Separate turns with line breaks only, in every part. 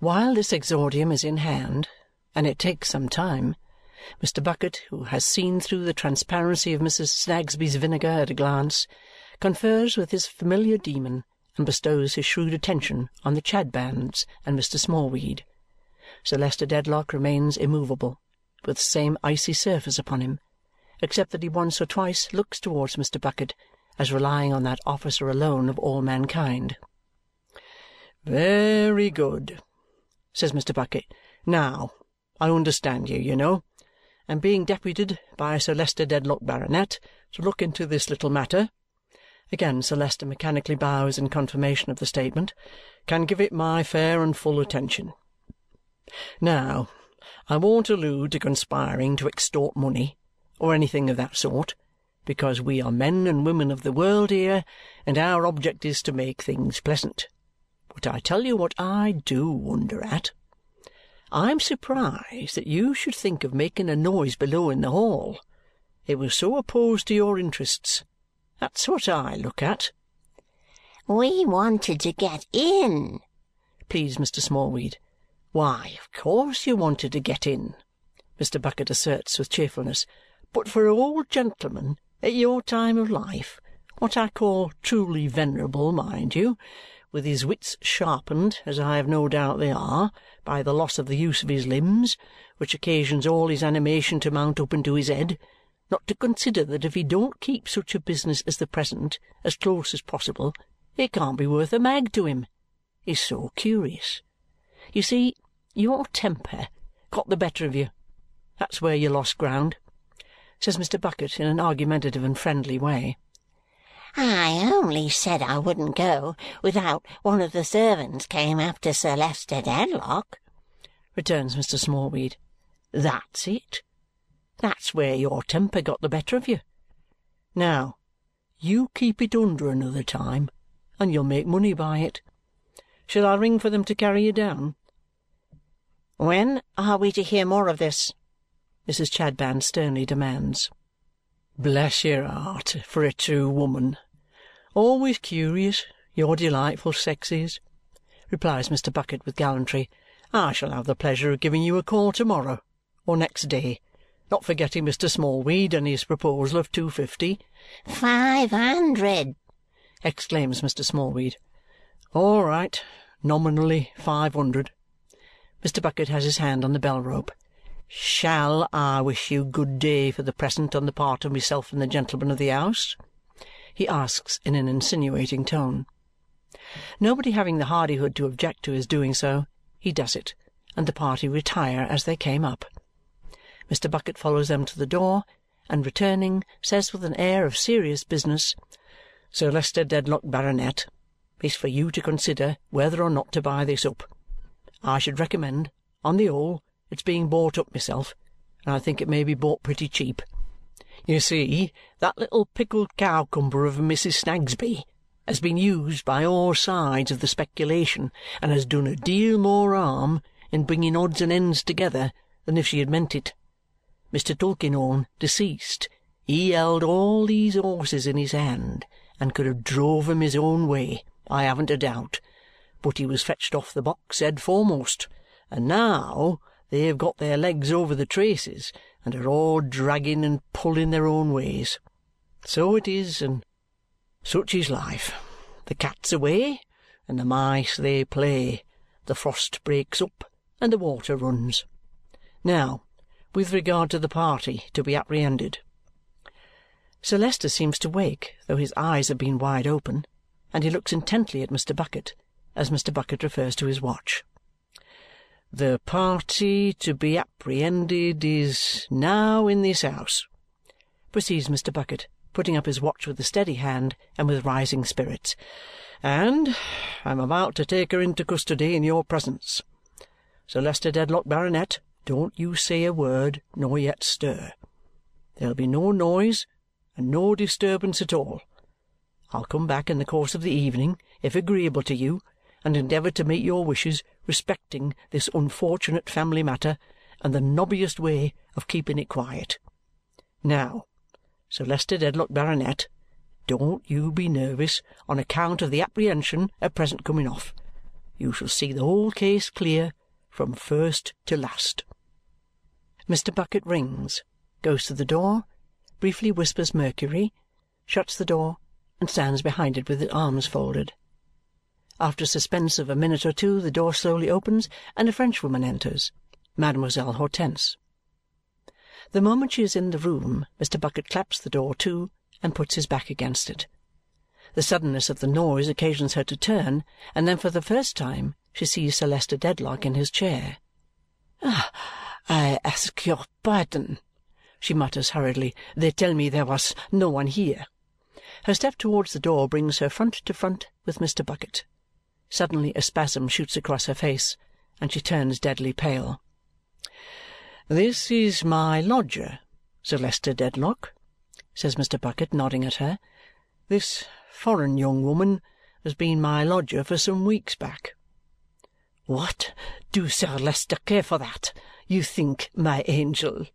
While this exordium is in hand, and it takes some time, Mr. Bucket, who has seen through the transparency of Mrs. Snagsby's vinegar at a glance, confers with his familiar demon and bestows his shrewd attention on the Chadbands and Mr. Smallweed. Sir Leicester Dedlock remains immovable, with the same icy surface upon him, except that he once or twice looks towards Mr. Bucket as relying on that officer alone of all mankind. "Very good," says Mr. Bucket. "Now, I understand you, you know. And being deputed by Sir Leicester Dedlock, Baronet, to look into this little matter," again Sir Leicester mechanically bows in confirmation of the statement, "can give it my fair and full attention. Now, I won't allude to conspiring to extort money, or anything of that sort, because we are men and women of the world here, and our object is to make things pleasant. But I tell you what I do wonder at. I am surprised that you should think of making a noise below in the hall. It was so opposed to your interests. That's what I look at."
"We wanted to get in,"
pleads Mr. Smallweed. "Why, of course you wanted to get in," Mr. Bucket asserts with cheerfulness. "But for a old gentleman at your time of life what I call truly venerable, mind you with his wits sharpened, as I have no doubt they are, by the loss of the use of his limbs, which occasions all his animation to mount up into his head, not to consider that if he don't keep such a business as the present as close as possible, it can't be worth a mag to him, is so curious. You see, your temper got the better of you. That's where you lost ground," says Mr. Bucket in an argumentative and friendly way.
I only said I wouldn't go without one of the servants came up to Sir Leicester Dedlock,"
returns Mr. Smallweed. "That's it. That's where your temper got the better of you. Now, you keep it under another time, and you'll make money by it. Shall I ring for them to carry you down?"
"When are we to hear more of this?"
Mrs. Chadband sternly demands. Bless your heart for a true woman! Always curious, your delightful sex is, replies Mr. Bucket with gallantry. I shall have the pleasure of giving you a call to-morrow or next day, not forgetting Mr. Smallweed and his proposal of two fifty.
"Five hundred!"
exclaims Mr. Smallweed. All right. Nominally five hundred. Mr. Bucket has his hand on the bell-rope. Shall I wish you good day for the present on the part of myself and the gentleman of the house? he asks in an insinuating tone. Nobody having the hardihood to object to his doing so, he does it, and the party retire as they came up. Mr. Bucket follows them to the door, and returning, says with an air of serious business, "Sir Leicester Dedlock, Baronet, it's for you to consider whether or not to buy this up. I should recommend, on the whole, it's being bought up myself, and I think it may be bought pretty cheap. You see, that little pickled cowcumber of Mrs. Snagsby has been used by all sides of the speculation and has done a deal more harm in bringing odds and ends together than if she had meant it. Mr. Tulkinghorn, deceased, he held all these horses in his hand and could have drove 'em his own way, I haven't a doubt, but he was fetched off the box head foremost, and now they have got their legs over the traces and are all dragging and pulling their own ways. So it is, and such is life. The cat's away, and the mice they play. The frost breaks up, and the water runs. Now, with regard to the party to be apprehended. Sir Leicester seems to wake, though his eyes have been wide open, and he looks intently at Mr. Bucket as Mr. Bucket refers to his watch. The party to be apprehended is now in this house," proceeds Mr. Bucket, putting up his watch with a steady hand and with rising spirits, "and I'm about to take her into custody in your presence. Sir Leicester Dedlock, Baronet, don't you say a word nor yet stir. There'll be no noise and no disturbance at all. I'll come back in the course of the evening, if agreeable to you, and endeavour to meet your wishes respecting this unfortunate family matter and the nobbiest way of keeping it quiet. Now, Sir Leicester Dedlock, Baronet, don't you be nervous on account of the apprehension at present coming off. you shall see the whole case clear from first to last. Mr. Bucket rings, goes to the door, briefly whispers Mercury, shuts the door, and stands behind it with his arms folded. After a suspense of a minute or two, the door slowly opens, and a Frenchwoman enters, Mademoiselle Hortense. The moment she is in the room, Mr. Bucket claps the door to and puts his back against it. The suddenness of the noise occasions her to turn, and then for the first time she sees Sir Leicester Dedlock in his chair.
Ah, I ask your pardon, she mutters hurriedly. They tell me there was no one here.
Her step towards the door brings her front to front with Mr. Bucket. Suddenly a spasm shoots across her face, and she turns deadly pale. "This is my lodger, Sir Leicester Dedlock," says Mr. Bucket, nodding at her. "This foreign young woman has been my lodger for some weeks back."
"What do Sir Leicester care for that, you think, my angel?"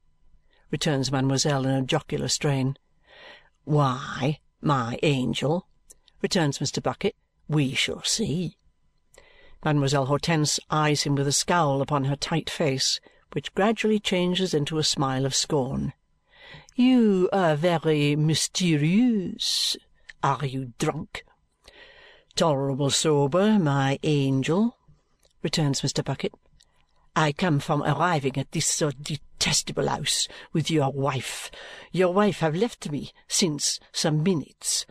returns mademoiselle in a jocular strain.
"Why, my angel," returns Mr. Bucket, "we shall see."
Mademoiselle Hortense eyes him with a scowl upon her tight face which gradually changes into a smile of scorn.
"You are very mysterious. Are you drunk?"
"Tolerable sober, my angel," returns Mr. Bucket.
"I come from arriving at this so detestable house with your wife. Your wife have left me since some minutes.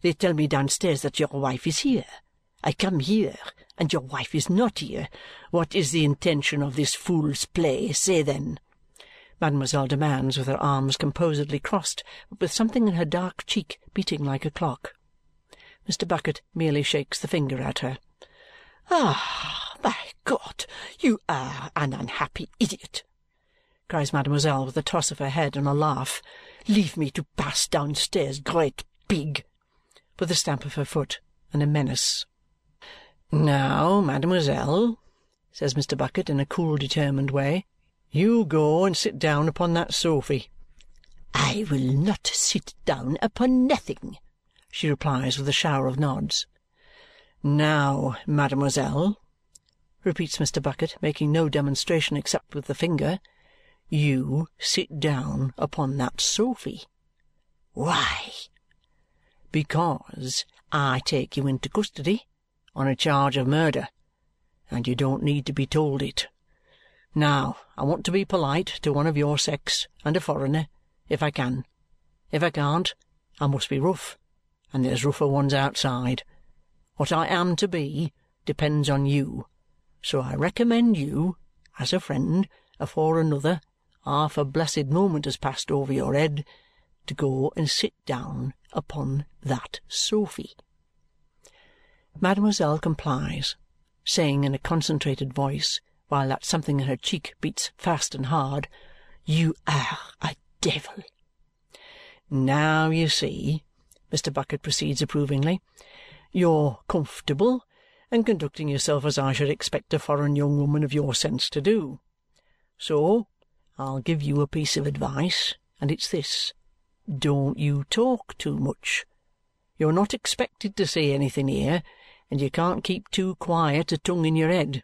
They tell me downstairs that your wife is here. I come here and your wife is not here. What is the intention of this fool's play? Say then!"
mademoiselle demands with her arms composedly crossed but with something in her dark cheek beating like a clock. Mr. Bucket merely shakes the finger at her.
"Ah, my God, you are an unhappy idiot!"
cries mademoiselle with a toss of her head and a laugh.
"Leave me to pass downstairs, great pig!"
with a stamp of her foot and a menace. "Now, mademoiselle," says Mr. Bucket in a cool determined way, "you go and sit down upon that sofy."
"I will not sit down upon nothing,"
she replies with a shower of nods. "Now, mademoiselle," repeats Mr. Bucket, making no demonstration except with the finger, "you sit down upon that sofy."
"Why?"
"Because I take you into custody on a charge of murder, and you don't need to be told it. Now, I want to be polite to one of your sex and a foreigner, if I can. If I can't, I must be rough, and there's rougher ones outside. What I am to be depends on you, so I recommend you, as a friend, afore another half a blessed moment has passed over your head, to go and sit down upon that sofy. Mademoiselle complies, saying in a concentrated voice, while that something in her cheek beats fast and hard, "You are a devil!" "Now, you see," Mr. Bucket proceeds approvingly, "you're comfortable and conducting yourself as I should expect a foreign young woman of your sense to do. So I'll give you a piece of advice, and it's this. Don't you talk too much. You're not expected to say anything here, and you can't keep too quiet a tongue in your head.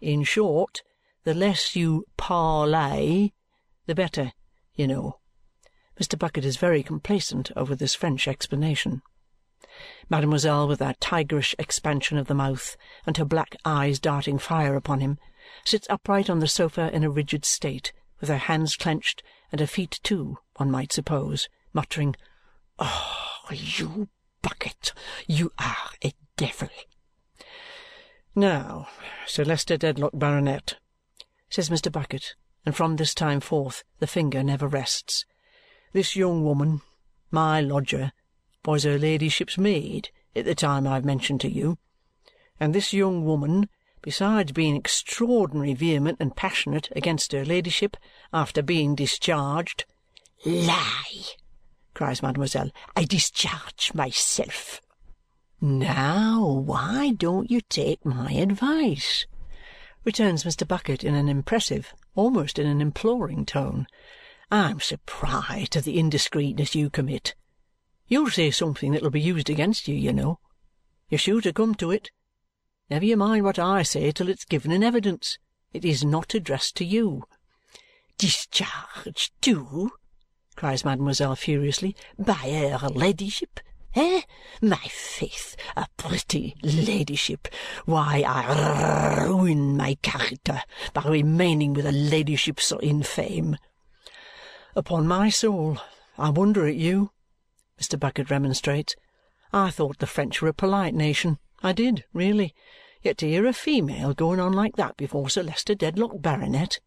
In short, the less you parley, the better, you know." Mr. Bucket is very complacent over this French explanation. Mademoiselle, with that tigerish expansion of the mouth and her black eyes darting fire upon him, sits upright on the sofa in a rigid state, with her hands clenched, and her feet too, one might suppose, muttering, "Oh, you Bucket, you are a devil!" "Now, Sir Leicester Dedlock, Baronet," says Mr. Bucket, and from this time forth the finger never rests, "this young woman, my lodger, was her ladyship's maid at the time I have mentioned to you, and this young woman, besides being extraordinary vehement and passionate against her ladyship after being discharged
"Lie!" cries mademoiselle. "I discharge myself."
"Now, why don't you take my advice?" returns Mr. Bucket in an impressive, almost in an imploring tone. "I'm surprised at the indiscreetness you commit. You'll say something that'll be used against you, you know. You're sure to come to it. Never you mind what I say till it's given in evidence. It is not addressed to you."
"Discharged too!" cries mademoiselle furiously. "By her ladyship! Eh? My faith, a pretty ladyship! Why, I ruin my character by remaining with a ladyship so infame."
"Upon my soul, I wonder at you," Mr. Bucket remonstrates. "I thought the French were a polite nation. I did, really. Yet to hear a female going on like that before Sir Leicester Dedlock, Baronet!"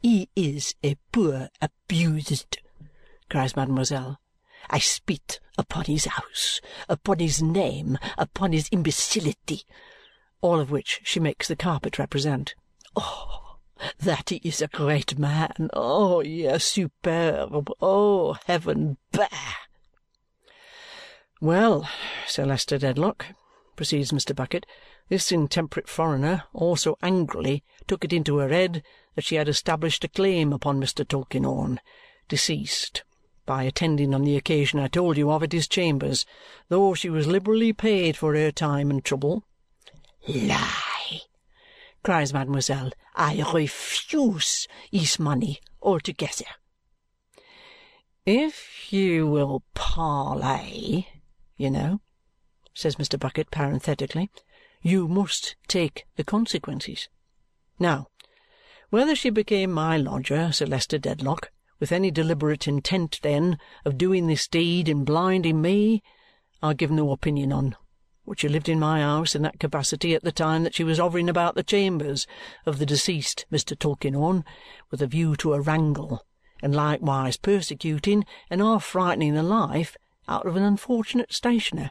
"He is a poor abused," cries mademoiselle. "I spit upon his house, upon his name, upon his imbecility!"
All of which she makes the carpet represent.
"Oh, that he is a great man! Oh, yes, superb! Oh, heaven! Bah!"
"Well, Sir Leicester Dedlock," proceeds Mr. Bucket, "this intemperate foreigner also angrily took it into her head that she had established a claim upon Mr. Tulkinghorn, deceased, by attending on the occasion I told you of at his chambers, though she was liberally paid for her time and trouble."
"Lie!" cries mademoiselle. "I refuse his money altogether."
"If you will parley, you know," says Mr. Bucket parenthetically, "you must take the consequences. Now, whether she became my lodger, Sir Leicester Dedlock, with any deliberate intent then of doing this deed and blinding me, I give no opinion on, but she lived in my house in that capacity at the time that she was hovering about the chambers of the deceased Mr. Tulkinghorn with a view to a wrangle, and likewise persecuting and half frightening the life out of an unfortunate stationer."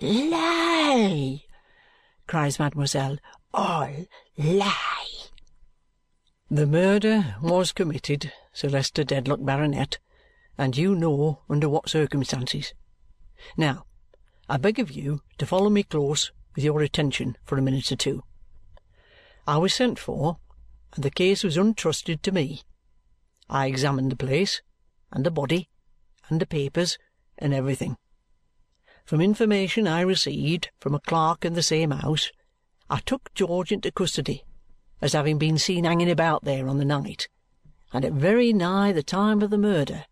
"Lie!" cries mademoiselle. "All lie!"
"The murder was committed, Sir Leicester Dedlock, Baronet, and you know under what circumstances. Now, I beg of you to follow me close with your attention for a minute or two. I was sent for, and the case was entrusted to me. I examined the place, and the body, and the papers, and everything. From information I received from a clerk in the same house, I took George into custody as having been seen hanging about there on the night, and at very nigh the time of the murder;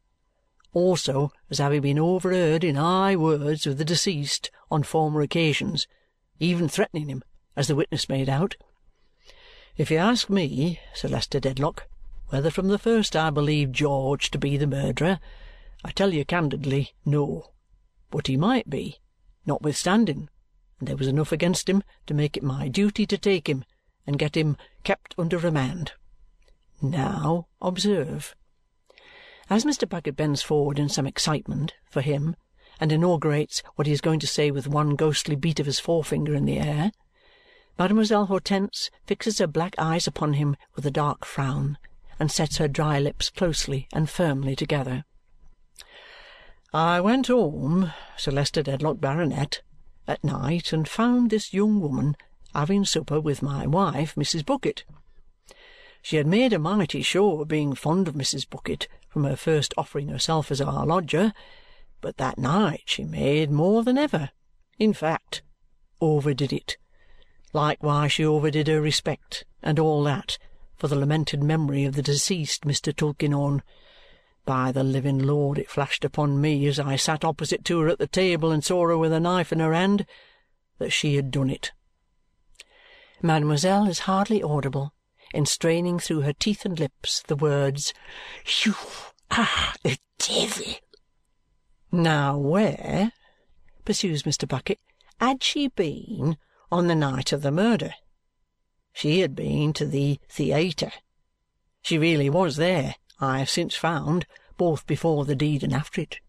also as having been overheard in high words with the deceased on former occasions, even threatening him, as the witness made out. If you ask me, Sir Leicester Dedlock, whether from the first I believed George to be the murderer, I tell you candidly, no. But he might be, notwithstanding, and there was enough against him to make it my duty to take him and get him kept under remand. Now observe." As Mr. Bucket bends forward in some excitement, for him, and inaugurates what he is going to say with one ghostly beat of his forefinger in the air, Mademoiselle Hortense fixes her black eyes upon him with a dark frown and sets her dry lips closely and firmly together. I went home, Sir Leicester Dedlock, Baronet, at night and found this young woman having supper with my wife, Mrs. Bucket. She had made a mighty show of being fond of Mrs. Bucket from her first offering herself as our lodger, but that night she made more than ever in fact, overdid it. Likewise she overdid her respect, and all that, for the lamented memory of the deceased Mr. Tulkinghorn. By the living Lord, it flashed upon me as I sat opposite to her at the table and saw her with a knife in her hand that she had done it. Mademoiselle is hardly audible in straining through her teeth and lips the words,
"You are a devil!"
Now where, pursues Mr. Bucket, had she been on the night of the murder? She had been to the theayter. She really was there I have since found, both before the deed and after it.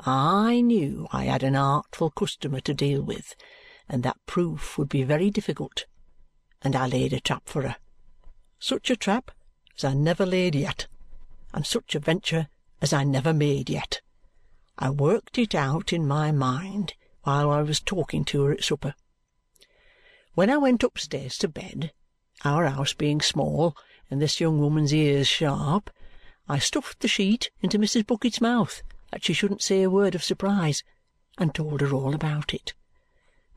I knew I had an artful customer to deal with, and that proof would be very difficult, and I laid a trap for her. Such a trap as I never laid yet, and such a venture as I never made yet. I worked it out in my mind while I was talking to her at supper. When I went upstairs to bed, our house being small and this young woman's ears sharp, I stuffed the sheet into Mrs. Bucket's mouth that she shouldn't say a word of surprise, and told her all about it.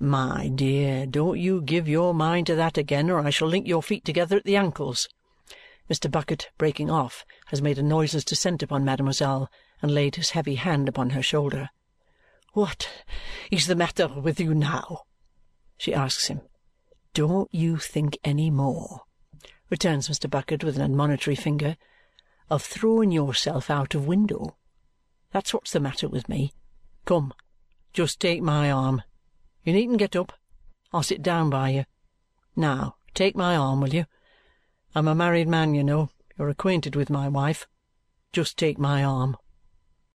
My dear, don't you give your mind to that again, or I shall link your feet together at the ankles. Mr. Bucket, breaking off, has made a noiseless descent upon mademoiselle and laid his heavy hand upon her shoulder.
"What is the matter with you now?"
she asks him. "Don't you think any more," returns Mr. Bucket with an admonitory finger, "of throwing yourself out of window. That's what's the matter with me. Come, just take my arm. You needn't get up. I'll sit down by you. Now, take my arm, will you? I'm a married man, you know. You're acquainted with my wife. Just take my arm."